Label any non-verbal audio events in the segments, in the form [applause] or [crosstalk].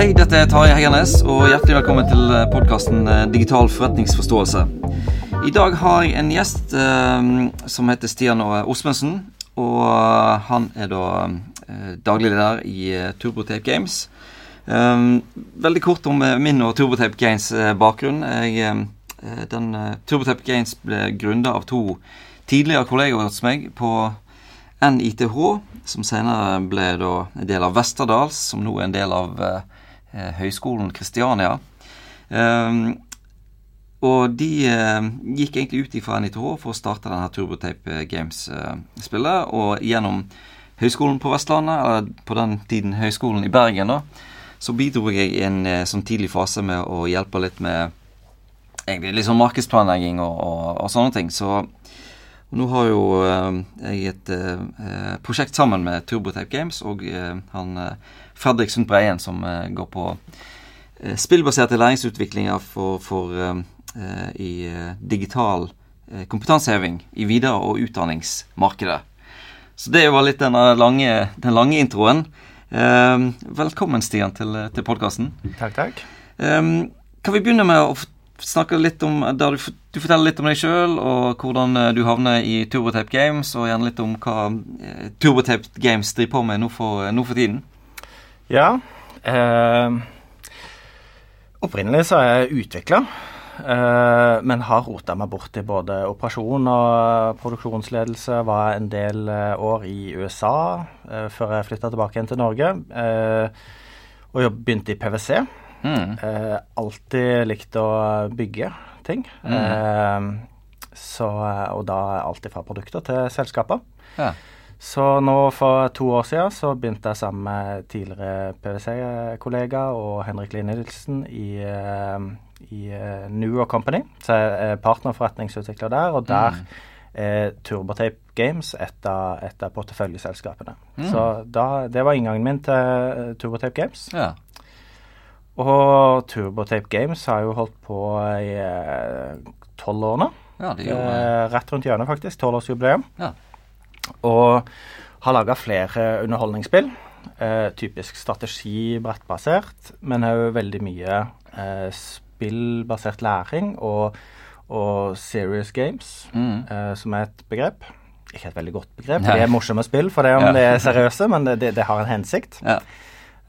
Hei, dette er Tarjei Heggernes, og hjertelig velkommen til podkasten Digital forretningsforståelse. I dag har jeg en gjest eh, som heter Stian Osmundsen. Og han er da eh, daglig leder i eh, Turbotape Games. Eh, veldig kort om min og Turbotape Games bakgrunn. Jeg, den, Turbotape Games ble grunda av to tidligere kollegaer hos meg på NITH, som senere ble en del av Westerdals, som nå er en del av eh, Høgskolen Kristiania. Um, og de eh, gikk egentlig ut fra NITH for å starte denne Turbotape Games-spillet. Eh, og gjennom Høgskolen på Vestlandet, eller på den tiden Høgskolen i Bergen, da, så bidro jeg i en eh, sånn tidlig fase med å hjelpe litt med egentlig sånn markedsplanlegging og, og, og sånne ting. Så nå har jo eh, jeg et eh, prosjekt sammen med Turbotape Games og eh, han Fredrik Sundt Breien som går på spillbaserte læringsutviklinger for, for i digital kompetanseheving i videre- og utdanningsmarkedet. Så det var litt den lange, den lange introen. velkommen, Stian, til, til podkasten. Takk, takk. kan vi begynne med å snakke litt om der du, du forteller litt om deg sjøl, og hvordan eh, du havner i Turbotape Games, og gjerne litt om hva eh, Turbotape Games driver på med nå for, nå for tiden. Ja. Eh, opprinnelig så er jeg utvikla, eh, men har rota meg bort i både operasjon og produksjonsledelse. Var en del eh, år i USA eh, før jeg flytta tilbake igjen til Norge, og begynte i PwC. Mm. Eh, alltid likt å bygge ting. Mm. Eh, så, og da alltid fra produkter til selskaper. Ja. Så nå for to år siden så begynte jeg sammen med tidligere PwC-kollega og Henrik Lie Nilsen i, uh, i New York Company. Så jeg er partnerforretningsutvikler der, og der mm. er Turbotape Games et av, et av porteføljeselskapene. Mm. Så da, det var inngangen min til Turbotape Games. Ja. Og Turbotape Games har jo holdt på i eh, tolv år nå. Ja, det gjorde... eh, Rett rundt hjørnet, faktisk. Tolvårsjubileum. Ja. Og har laga flere underholdningsspill. Eh, typisk strategi, brettbasert, men òg veldig mye eh, spillbasert læring og, og serious games, mm. eh, som er et begrep. Ikke et veldig godt begrep, Nei. Det er morsomme spill for det om ja. det er seriøse, men det, det, det har en hensikt. Ja.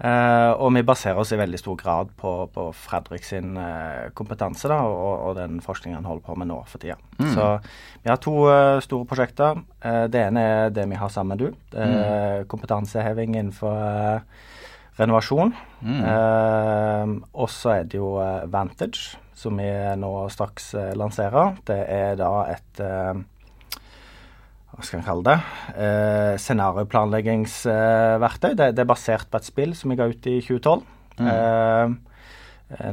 Uh, og vi baserer oss i veldig stor grad på, på Fredrik sin uh, kompetanse da, og, og, den forskningen han holder på med nå for tida. Mm. Så vi har to uh, store prosjekter. det ene er det vi har sammen med du. Mm. Kompetanseheving innenfor renovasjon. Mm. og så er det jo Vantage, som vi nå straks lanserer. Det er da et hva skal en kalle det, eh, scenarioplanleggingsverktøy. Det, det, er basert på et spill som vi ga ut i 2012. Mm. Eh,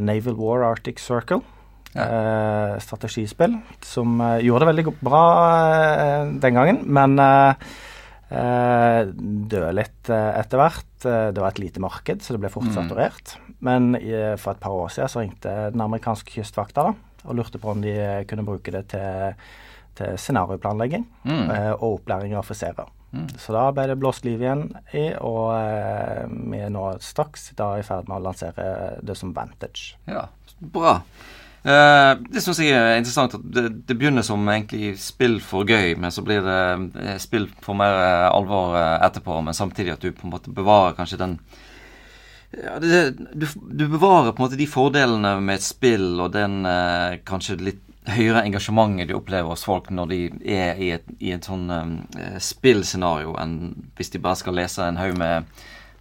Naval War Arctic Circle. Ja. Eh, strategispill som eh, gjorde det veldig bra eh, den gangen, men eh, døde litt etter hvert. det var et lite marked, så det ble fort mm. saturert. Men for et par år siden så ringte den amerikanske kystvakta da, og lurte på om de kunne bruke det til til scenarioplanlegging mm. eh, og opplæring av offiserer. Mm. Så da ble det blåst liv igjen i, og eh, vi er nå straks da i ferd med å lansere det som Vantage. Ja, bra. Eh, det syns jeg er interessant at det, det, begynner som egentlig spill for gøy, men så blir det eh, spill for mer eh, alvor eh, etterpå. Men samtidig at du på en måte bevarer kanskje den ja, det, du, du, bevarer på en måte de fordelene med et spill og den kanskje litt høyere engasjementet de opplever hos folk når de er i et, i et sånn um, spillscenario, enn hvis de bare skal lese en haug med,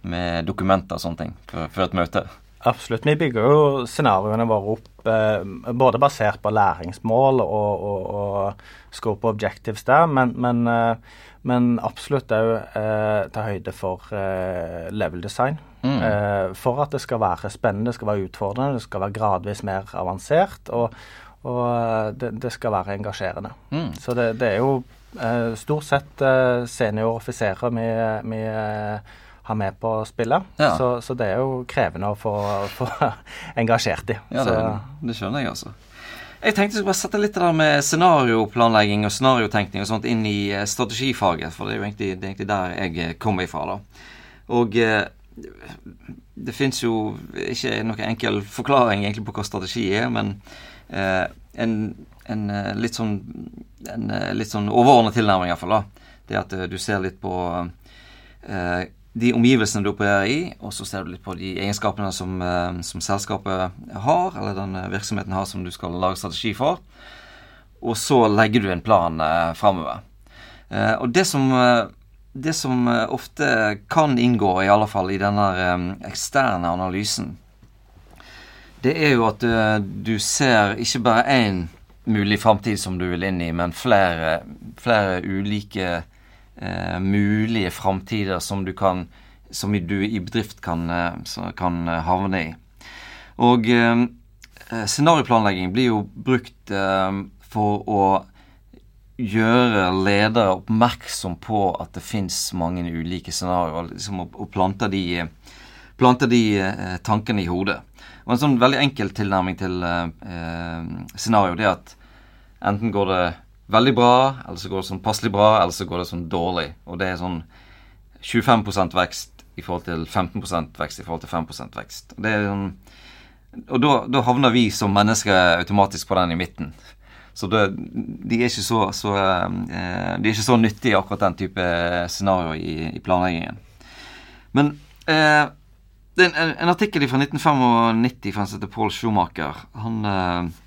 med, dokumenter og sånne ting før, før, et møte. Absolutt. Vi bygger jo scenarioene våre opp eh, både basert på læringsmål og, og, og scope objectives der, men, men, eh, men absolutt òg eh, ta høyde for eh, level design. Mm. Eh, for at det skal være spennende, det skal være utfordrende, det skal være gradvis mer avansert. og og eh, det, det skal være engasjerende. Mm. Så det, det, er jo eh, stort sett eh, senioroffiserer vi, vi eh, har med på spillet. Ja. Så, så, det er jo krevende å få, [laughs] få engasjert i. Ja, det, det, skjønner jeg, altså. Jeg tenkte jeg skulle bare sette litt det der med scenarioplanlegging og scenariotenkning og sånt inn i eh, strategifaget, for det er jo egentlig, det er egentlig der jeg kommer ifra. da. Og det fins jo ikke noen enkel forklaring egentlig på hva strategi er, men eh, en, en, eh, litt sånn en eh, litt sånn overordnet tilnærming, iallfall. Det at du ser litt på eh, de omgivelsene du opererer i, og så ser du litt på de egenskapene som, eh, som selskapet har, eller den virksomheten har som du skal lage strategi for. Og så legger du en plan eh, framover. Eh, og det som det som eh, ofte kan inngå, i alle fall i denne eh, eksterne analysen, det er jo at eh, du ser ikke bare én mulig framtid som du vil inn i, men flere, flere ulike eh, mulige framtider som du kan som du i bedrift kan, kan havne i. Og eh, scenarioplanlegging blir jo brukt eh, for å gjøre ledere oppmerksom på at det fins mange ulike scenarioer, liksom og, å plante de, plante de eh, tankene i hodet. Og En sånn veldig enkel tilnærming til eh, scenario det er at enten går det veldig bra, eller så går det sånn passelig bra, eller så går det sånn dårlig. Og det er sånn 25% vekst i forhold til 15% vekst i forhold til 5 vekst. Og, sånn, og da, da havner vi som mennesker automatisk på den i midten. Så det, de, er ikke så, så, eh, de er ikke så nyttige, akkurat den type scenario i, i planleggingen. Men eh, det er en, en, artikkel fra 1995 fra heter Paul Schumacher. Han, eh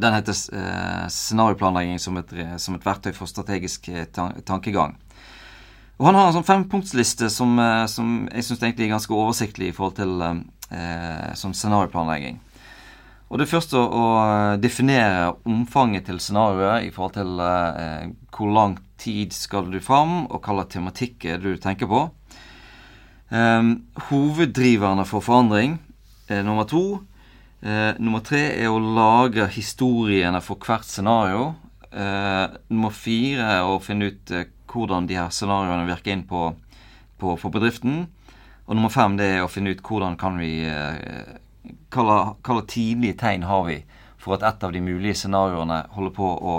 den heter eh, 'Scenarioplanlegging som et, som et verktøy for strategisk tankegang'. Og Han har en sånn fempunktsliste som, som jeg syns er ganske oversiktlig i forhold til eh, sånn scenarioplanlegging. Og det er først å, å definere omfanget til scenarioet i forhold til eh, hvor lang tid skal du fram, og hva slags tematikk du tenker på. Um, hoveddriverne for forandring er nummer to. Uh, nummer tre er å lage historiene for hvert scenario. Uh, nummer fire er å finne ut hvordan de her scenarioene virker inn på, på, på bedriften. Og nummer fem det er å finne ut hvordan kan vi hva tidlige tegn har vi for at et av de mulige scenarioene holder på å,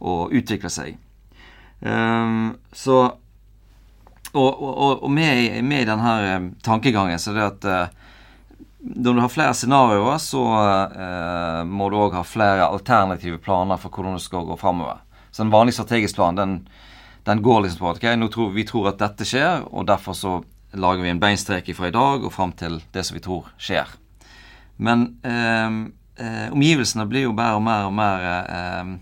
å utvikle seg. Um, så Og, og, og med, med, denne eh, tankegangen så er det at uh, når du har flere scenarioer, så uh, må du òg ha flere alternative planer for hvordan du skal gå framover. Så en vanlig strategisk plan den, den går liksom på at okay, tror, vi tror at dette skjer, og derfor så lager vi en beinstrek fra i dag og fram til det som vi tror skjer. Men ehm, eh, omgivelsene blir jo bare og mer og mer eh,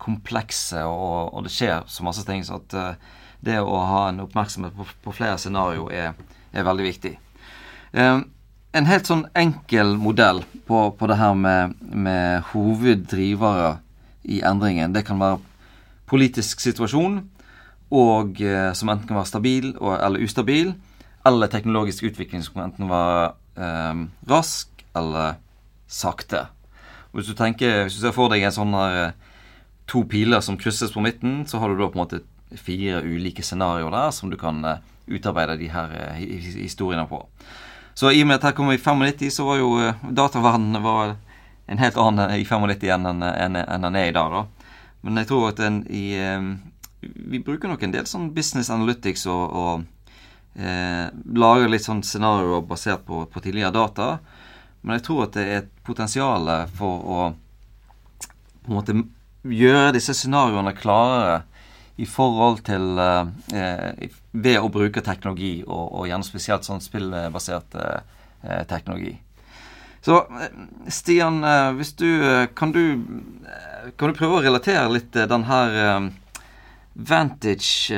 komplekse, og, og, det skjer så masse ting. Så at eh, det å ha en oppmerksomhet på, på flere scenarioer er, er, veldig viktig. Ehm, en helt sånn enkel modell på, på det her med, med hoveddrivere i endringen, det kan være politisk situasjon, og eh, som enten kan være stabil og, eller ustabil, eller teknologisk utvikling som kan enten være eh, rask eller sakte. Hvis du tenker, hvis du ser for deg en sånn her eh, to piler som krysses på midten, så har du da på en måte fire ulike scenarioer der som du kan uh, utarbeide de her uh, historiene på. Så i og med at her kommer i 95, så var jo uh, dataverdenen var en helt annen i 95 enn den en, en, en er i dag. da. Men jeg tror at en, i, vi bruker nok en del sånn business analytics og, og lager litt sånn scenarioer basert på, på tidligere data. Men jeg tror at det er et potensial for å på en måte gjøre disse scenarioene klarere i forhold til eh, Ved å bruke teknologi, og, og gjerne spesielt sånn spillbasert eh, teknologi. Så eh, Stian, eh, hvis du eh, kan, du kan du prøve å relatere litt den her Vantage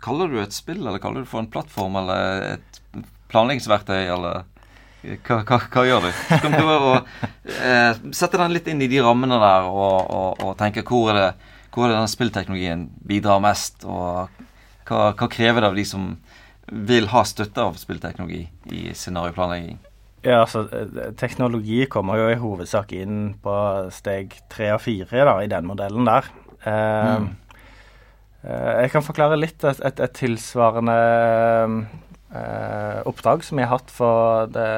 Kaller du et spill, eller kaller du det for en plattform, eller et planleggingsverktøy, eller hva, hva, hva, gjør du? Kan Du prøve å eh, sette den litt inn i de rammene der og, og, og tenke hvor er det hvor er det denne spillteknologien bidrar mest, og hva, hva, krever det av de som vil ha støtte av spillteknologi i scenarioplanlegging? Ja, altså Teknologi kommer jo i hovedsak inn på steg tre og fire da, i den modellen der. Eh, mm. eh, jeg kan forklare litt et, et, et tilsvarende eh, oppdrag som jeg har hatt for det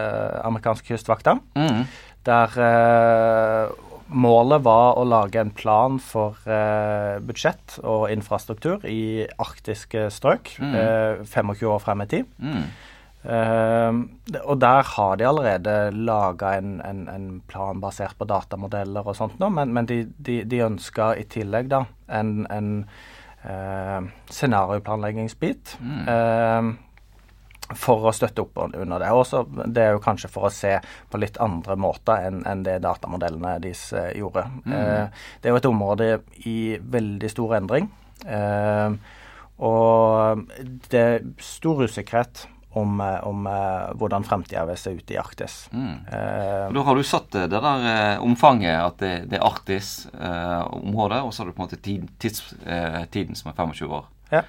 amerikanske kystvakta. Mm. Der eh, målet var å lage en plan for eh, budsjett og infrastruktur i arktiske strøk mm. eh, 25 år frem i tid. Mm. Uh, og der har de allerede laga en, en, en, plan basert på datamodeller og sånt nå, men, men de, de, de ønska i tillegg da en, en scenarioplanleggingsbit. Mm for å støtte opp under det. Også, det er jo kanskje for å se på litt andre måter enn, en det datamodellene deres eh, gjorde. Mm. Eh, det er jo et område i veldig stor endring. Eh, og det er stor usikkerhet om, eh, om uh, hvordan fremtida vil se ut i Arktis. Mm. Eh, da har du satt det der omfanget at det, det er Arktis-området, og så har du på en måte tid, tids, tiden som er 25 år. Ja.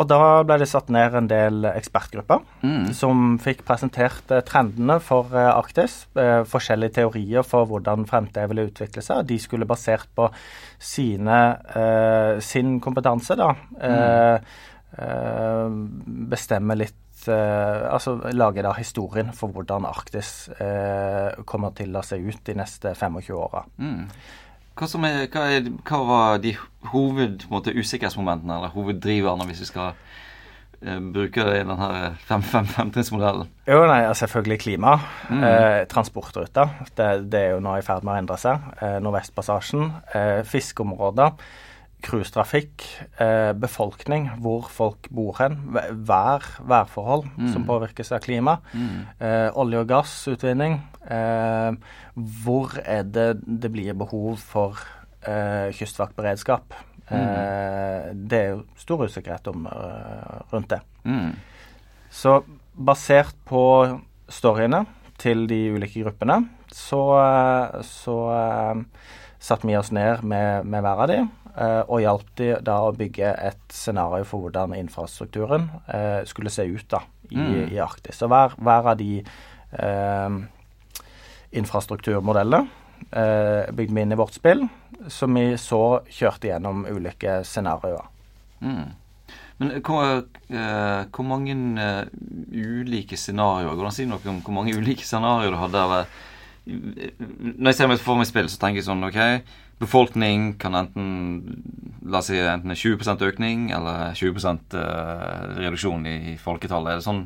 Og da ble det satt ned en del ekspertgrupper mm. som fikk presentert eh, trendene for eh, Arktis. Eh, forskjellige teorier for hvordan fremtiden ville utvikle seg. De skulle basert på sine, sin kompetanse, da, mm. bestemme litt altså lage da historien for hvordan Arktis kommer til å se ut de neste 25 åra. Mm. Hva, er, hva, er, hva, var de hoved, måte, usikkerhetsmomentene, eller hoveddriverne, hvis vi skal uh, bruke det i denne femtrinnsmodellen? Jo, nei, Selvfølgelig klima. Mm. Eh, transportruter. Det, det, er jo nå i ferd med å endre seg. Eh, Nordvestpassasjen. Eh, fiskeområder cruisetrafikk, eh, befolkning, hvor folk bor hen, vær, værforhold mm. som påvirkes av klima, mm. eh, olje- og gassutvinning. Eh, hvor er det det blir behov for eh, kystvaktberedskap? Mm. det er jo stor usikkerhet om, eh, rundt det. Mm. Så basert på storyene til de ulike gruppene, så, eh, så satte vi oss ned med, med hver av de og hjalp de da å bygge et scenario for hvordan infrastrukturen uh, skulle se ut da i, mm. i Arktis. Så hver, hver av de uh, infrastrukturmodellene bygde vi inn i vårt spill, som vi så kjørte gjennom ulike scenarioer. Mm. Men hvor, hvor mange ulike scenarioer Går det an å si noe om hvor mange ulike scenarioer du hadde? Når jeg ser meg for meg spill, så tenker jeg sånn OK befolkning kan enten La oss si enten 20% økning eller 20 uh, reduksjon i, folketallet. Er det sånn,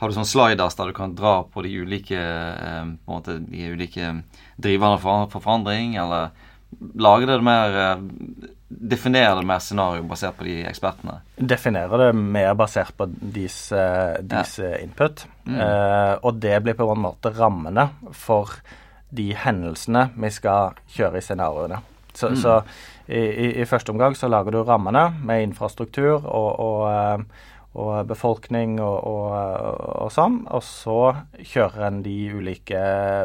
har du sånn sliders der du kan dra på de ulike, uh, på en måte, de ulike driverne for, for forandring, eller lage det mer uh, Definere det mer scenario basert på de ekspertene? Definere det mer basert på deres, deres ja. input. Mm. og det blir på en måte rammene for de hendelsene vi skal kjøre i scenarioene. Så, mm. så i, i, første omgang så lager du rammene med infrastruktur og, og, eh, og befolkning og, og, sånn. Og så kjører en de ulike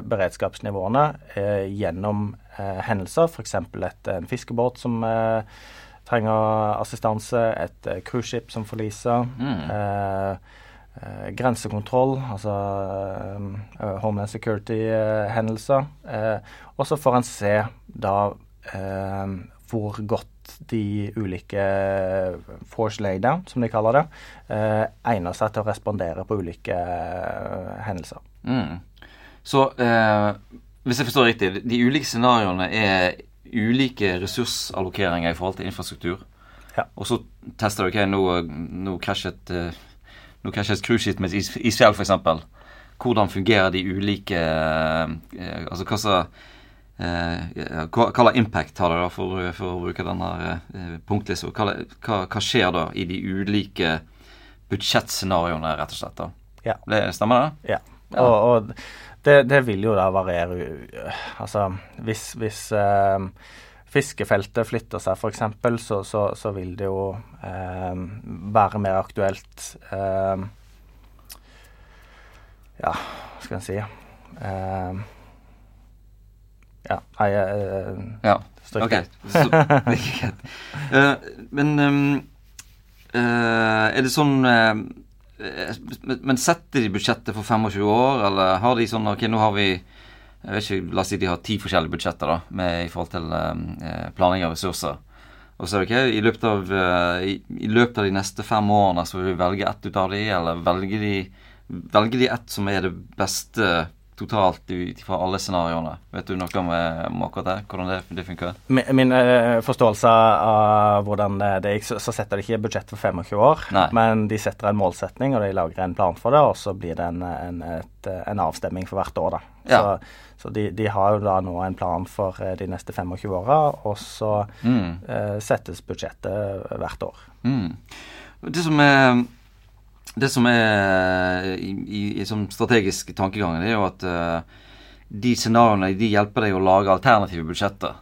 beredskapsnivåene eh, gjennom eh, hendelser, f.eks. en fiskebåt som eh, trenger assistanse, et eh, cruiseskip som forliser. Mm. Eh, grensekontroll, altså eh, Homeland Security-hendelser. Eh, og så får en se da eh, hvor godt de ulike force laydown, som de kaller det, eh, egner seg til å respondere på ulike eh, hendelser. Mm. Så eh, hvis jeg forstår riktig, de ulike scenarioene er ulike ressursallokeringer i forhold til infrastruktur. Ja. Og så tester du ok, nå, nå krasjet nå kanskje et cruiseskip med et isfjell, f.eks. Hvordan fungerer de ulike Altså hva slags Eh, hva, slags impact har det, da, for, for å bruke denne eh, punktlista? Hva, hva, hva, skjer da i de ulike budsjettscenarioene, rett og slett? da? Ja. Det, stemmer det? Ja. ja. Og, og det, det, vil jo da variere Altså, hvis, hvis eh, fiskefeltet flytter seg, f.eks., så, så, så vil det jo eh, være mer aktuelt eh, Ja, hva skal en si eh, ja. Nei, uh, ja. Ok. Så, uh, men um, uh, er det sånn Men setter de budsjettet for 25 år, eller har de sånn Ok, nå har vi ikke, La oss si de har ti forskjellige budsjetter da, med, i forhold til planlegging av ressurser. Og så er det ikke, i løpet, av, i, i løpet av de neste fem årene så vil vi velge ett ut av de, eller velger de, velger de ett som er det beste totalt ut fra alle scenarioene. Vet du noe om, om akkurat det? Hvordan det, det funker? Min, min uh, forståelse av hvordan det gikk, så, så setter de ikke budsjett for 25 år, Nei. men de setter en målsetning og de lager en plan for det, og så blir det en, en, et, en avstemning for hvert år. da. Ja. Så, så de, de, har jo da nå en plan for de neste 25 åra, og så mm. eh, settes budsjettet hvert år. Mm. Det som er det som er i, i, i som strategisk tankegang, det er jo at uh, de scenarioene de hjelper deg å lage alternative budsjetter.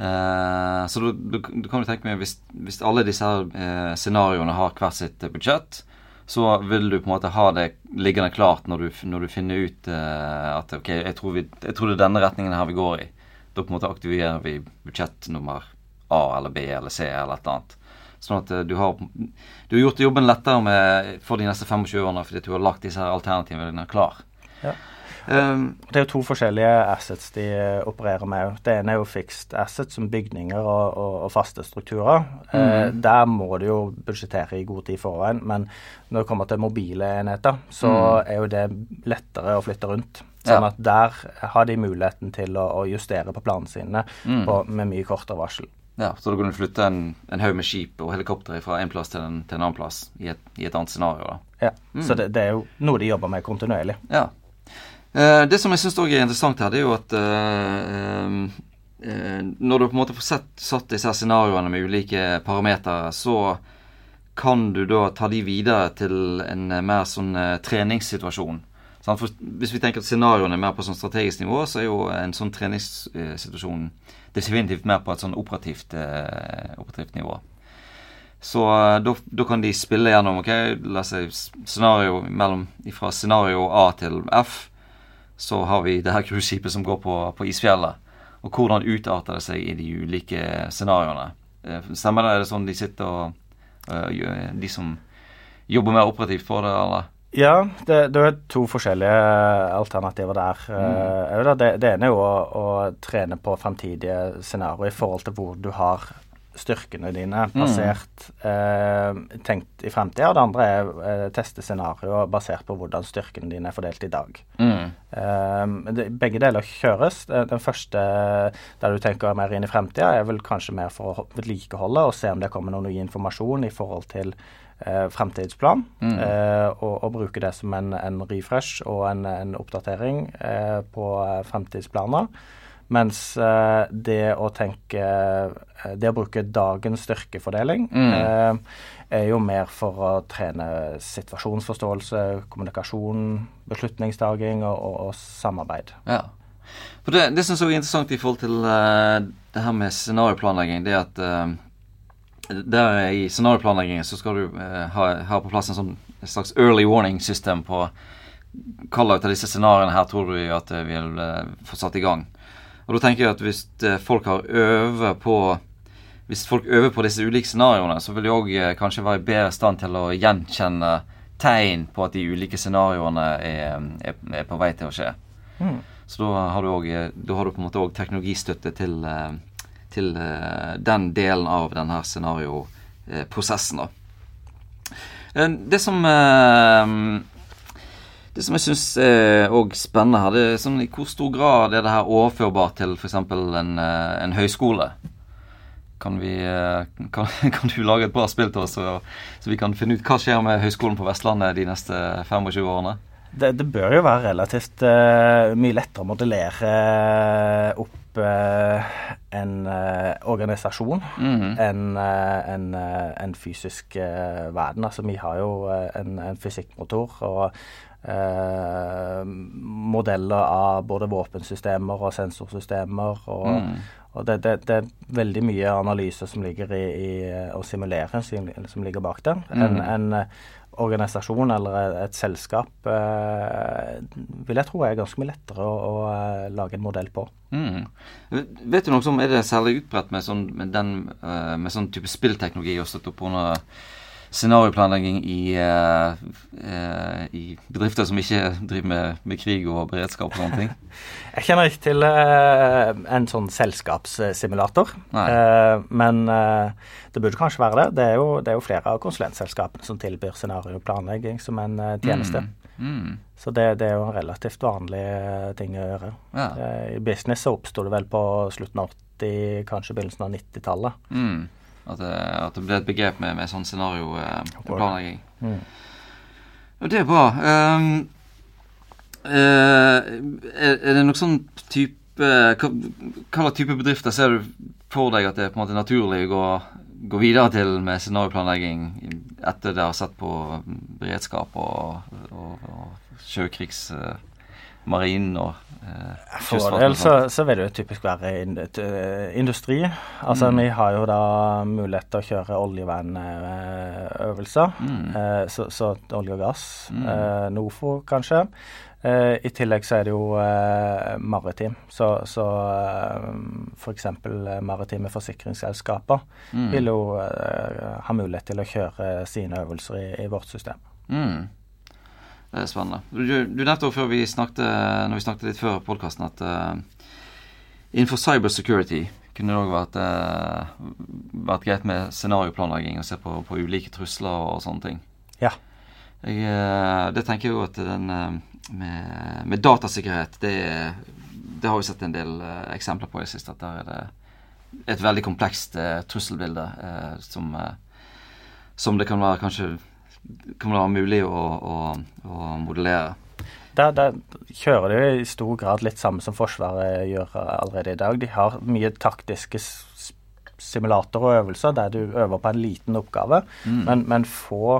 Uh, så du, du, du, kan jo tenke meg hvis, hvis alle disse her, uh, scenarioene har hvert sitt budsjett, så vil du på en måte ha det liggende klart når du, når du finner ut at ok, jeg tror, vi, jeg tror, det er denne retningen her vi går i. Da på en måte aktiverer vi budsjett nummer A eller B eller C eller et eller annet. Sånn at du har, du har gjort jobben lettere med, for de neste 25 årene fordi du har lagt disse her alternativene klar. Ja. Um, det er jo to forskjellige assets de opererer med. Det ene er jo fixed assets, som bygninger og, og, og faste strukturer. Mm. Eh, der må du jo budsjettere i god tid forveien. Men når det kommer til mobile enheter, så mm. er jo det lettere å flytte rundt. Sånn ja. at der har de muligheten til å, å justere på planene sine mm. på, med mye kortere varsel. Ja, Så da kan du flytte en, en haug med skip og helikoptre fra en plass til en, til en annen plass i et, i et, annet scenario. da. Ja. Så det, det, er jo noe de jobber med kontinuerlig. Ja. Eh, det som jeg syns er interessant her, det er jo at eh, eh, når du på en måte får sett, satt disse scenarioene med ulike parametere, så kan du da ta de videre til en mer sånn treningssituasjon. For hvis vi tenker at scenarioene er mer på sånn strategisk nivå, så er jo en sånn treningssituasjon definitivt mer på et sånn operativt, operativt nivå. Så da kan de spille gjennom ok, la oss si scenario mellom, fra scenario A til F. Så har vi det her cruiseskipet som går på, på isfjellet. Og hvordan utarter det seg i de ulike scenarioene. Eh, stemmer det? Er det sånn de sitter og uh, De som jobber mer operativt for det, eller? Ja, det, det, er to forskjellige alternativer der. Mm. Det, det, ene er jo å, å trene på fremtidige scenarioer i forhold til hvor du har styrkene dine basert mm. eh, tenkt i fremtida. Og det andre er eh, teste scenarioer basert på hvordan styrkene dine er fordelt i dag. Mm. Eh, begge deler kjøres. Den første der du tenker mer inn i fremtida, er vel kanskje mer for å vedlikeholde og se om det kommer noe ny informasjon i forhold til eh, fremtidsplan, mm. eh, og, og, bruke det som en, en refresh og en, en oppdatering eh, på eh, fremtidsplaner. Mens eh, det å tenke eh, Det å bruke dagens styrkefordeling mm. er jo mer for å trene situasjonsforståelse, kommunikasjon, beslutningstaking og, og, og samarbeid. Ja. For Det, det som er interessant i forhold til det her med scenarioplanlegging, det at der I scenarioplanleggingen så skal du eh, ha, ha, på plass en sånn et slags early warning system på hvilke av disse scenarioene her tror du at vi vil eh, få satt i gang. Og da tenker jeg at hvis eh, folk har øver på hvis folk øver på disse ulike scenarioene, så vil de òg eh, kanskje være i bedre stand til å gjenkjenne tegn på at de ulike scenarioene er, er, er på vei til å skje. Mm. Så da har, du også, da har du på en måte òg teknologistøtte til eh, til eh, den delen av denne scenarioprosessen. Eh, det som eh, det som jeg syns er òg spennende her, det er sånn i hvor stor grad er det her overførbart til f.eks. En, en høyskole? Kan, vi, kan, [laughs] kan, du lage et bra spill til oss, så, så, vi kan finne ut hva skjer med Høgskolen på Vestlandet de neste 25 årene? Det, det bør jo være relativt uh, mye lettere å modellere opp uh, en uh, organisasjon mm -hmm. enn uh, en, en, fysisk verden. Altså, vi har jo en, en fysikkmotor og modeller av både våpensystemer og sensorsystemer. og, mm. og det, det, det, er veldig mye analyse som ligger i, i å simulere, som ligger bak den Mm. En, en organisasjon eller et selskap eh, vil jeg tro er ganske mye lettere å, å eh, lage en modell på. Mm. Vet du noe som er det særlig utbredt med sånn, med den, uh, med sånn type spillteknologi og støtte opp under scenarioplanlegging i, uh, i, bedrifter som ikke driver med, med, krig og beredskap og sånne ting? [laughs] Jeg kjenner ikke til en sånn selskapssimulator, men det burde kanskje være det. Det er jo, det er jo flere av konsulentselskapene som tilbyr scenarioplanlegging som en tjeneste. Mm. Mm. Så det, det, er jo en relativt vanlig eh, ting å gjøre. Ja. Eh, I business så oppsto det vel på slutten av 80, kanskje begynnelsen av 90-tallet. Mm. At, det, at, det, ble et begrep med, med sånn scenarioplanlegging. Eh, mm. Og det er bra. Um, uh, er, er, det noen sånn type hva, hva type bedrifter ser du for deg at det er på en måte naturlig å gå, gå videre til med scenarioplanlegging etter det har sett på beredskap og, og, og sjøkrigs... Uh, marinen og eh, For del så, så, vil det jo typisk være eh, industri. Altså mm. Vi har jo da mulighet til å kjøre oljevernøvelser. Mm. Eh, så, så, olje og gass. Mm. Eh, NOFO, kanskje. Eh, I tillegg så er det jo eh, maritim. Så, så f.eks. For maritime forsikringsselskaper mm. vil jo ha mulighet til å kjøre sine øvelser i, i vårt system. Mm. Det er spennende. Du, du nevnte også før vi snakket, når vi snakket litt før podkasten, at uh, innenfor cybersecurity kunne det òg vært, uh, vært greit med scenarioplanlegging og se på, på, ulike trusler og sånne ting. Ja. Jeg, uh, det tenker jeg jo at den med, med datasikkerhet, det, det, har vi sett en del eksempler på i det siste. At der er det et veldig komplekst trusselbilde som, som det kan være kanskje kan det være mulig å, å, å modellere? Der, der, kjører de i stor grad litt samme som Forsvaret gjør allerede i dag. De har mye taktiske simulatorer og øvelser der du øver på en liten oppgave, mm. men, men, få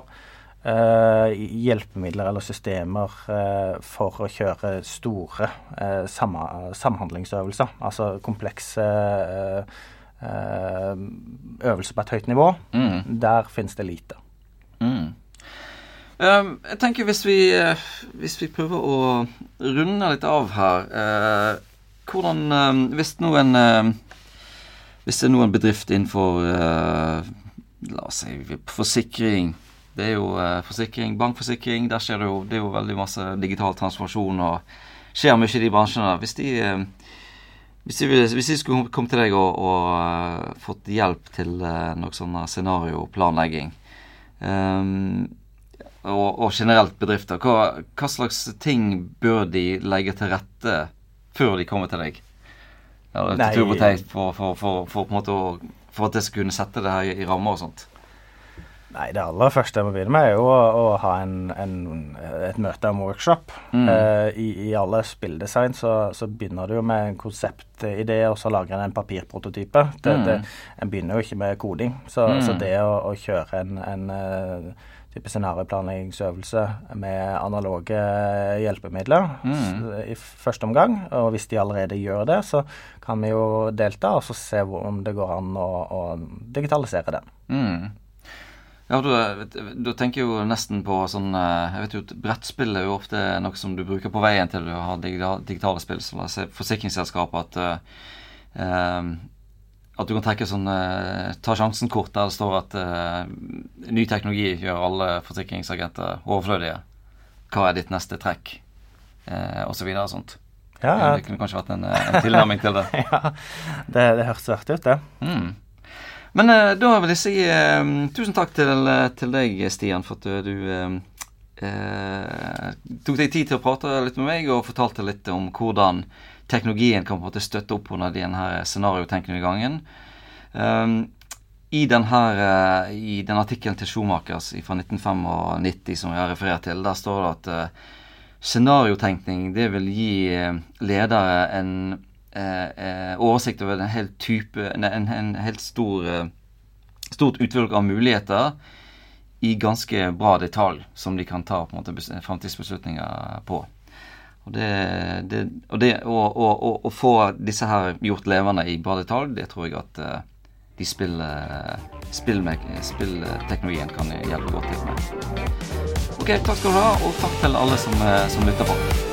eh, hjelpemidler eller systemer eh, for å kjøre store eh, sam samhandlingsøvelser. Altså komplekse øvelser på et høyt nivå. Mm. Der finnes det lite. Um, jeg tenker hvis vi, uh, hvis vi prøver å runde litt av her uh, Hvordan uh, Hvis noen Hvis det er noen bedrift innenfor La oss si forsikring Det er jo forsikring, bankforsikring. Der skjer det jo, det er jo veldig masse digital transformasjon og skjer mye i de bransjene. Hvis de hvis de, hvis de, skulle komme til deg og, og fått hjelp til noe sånn scenarioplanlegging um, og, og generelt bedrifter, hva, hva, slags ting bør de legge til rette før de kommer til deg? Ja, til for, for, for, for, på en måte å, for at det skal kunne sette det her i, rammer og sånt? Nei, Det aller første jeg må begynne med, er jo å, å ha en, en, et møte, om workshop. Mm. Eh, i, i, alle spilldesign så, så, begynner du jo med en konseptidé, og så lager en en papirprototype. Det, mm. det, en begynner jo ikke med koding. Så, mm. så det å, å, kjøre en, en uh, type scenarioplanleggingsøvelse med analoge hjelpemidler mm. i første omgang. Og hvis de allerede gjør det, så kan vi jo delta og så se om det går an å, å digitalisere den. Mm. Ja, du, tenker jo nesten på sånn eh, Jeg vet jo at brettspill er jo ofte noe som du bruker på veien til du har digitale spill. Så la oss si forsikringsselskapet at uh, at du kan trekke sånn uh, ta sjansen-kort der det står at uh, ny teknologi gjør alle forsikringsagenter overflødige. Hva er ditt neste trekk? Uh, og så videre og sånt. Ja, ja. Det kunne kanskje vært en, en tilnærming til det. [laughs] ja, det, det hørtes artig ut, det. Mm. Men uh, da vil jeg si tusen takk til, til, deg, Stian, for at du tok deg tid til å prate litt med meg og fortalte litt om hvordan teknologien kan på en måte støtte opp under denne scenariotenkningen. Um, i, denne, uh, I den artikkelen til Schumacher fra 1995 som jeg har referert til, der står det at uh, scenariotenkning det vil gi uh, ledere en uh, oversikt over en helt type en, en helt stor, stort utvalg av muligheter i ganske bra detalj som de kan ta på en måte framtidsbeslutninger på. Og det, det, og det å, å, å, å, få disse her gjort levende i bra detalj, det tror jeg at uh, de spill, spillteknologien kan hjelpe godt til med. Ok, takk skal du ha, og takk til alle som, eh, som lytter på.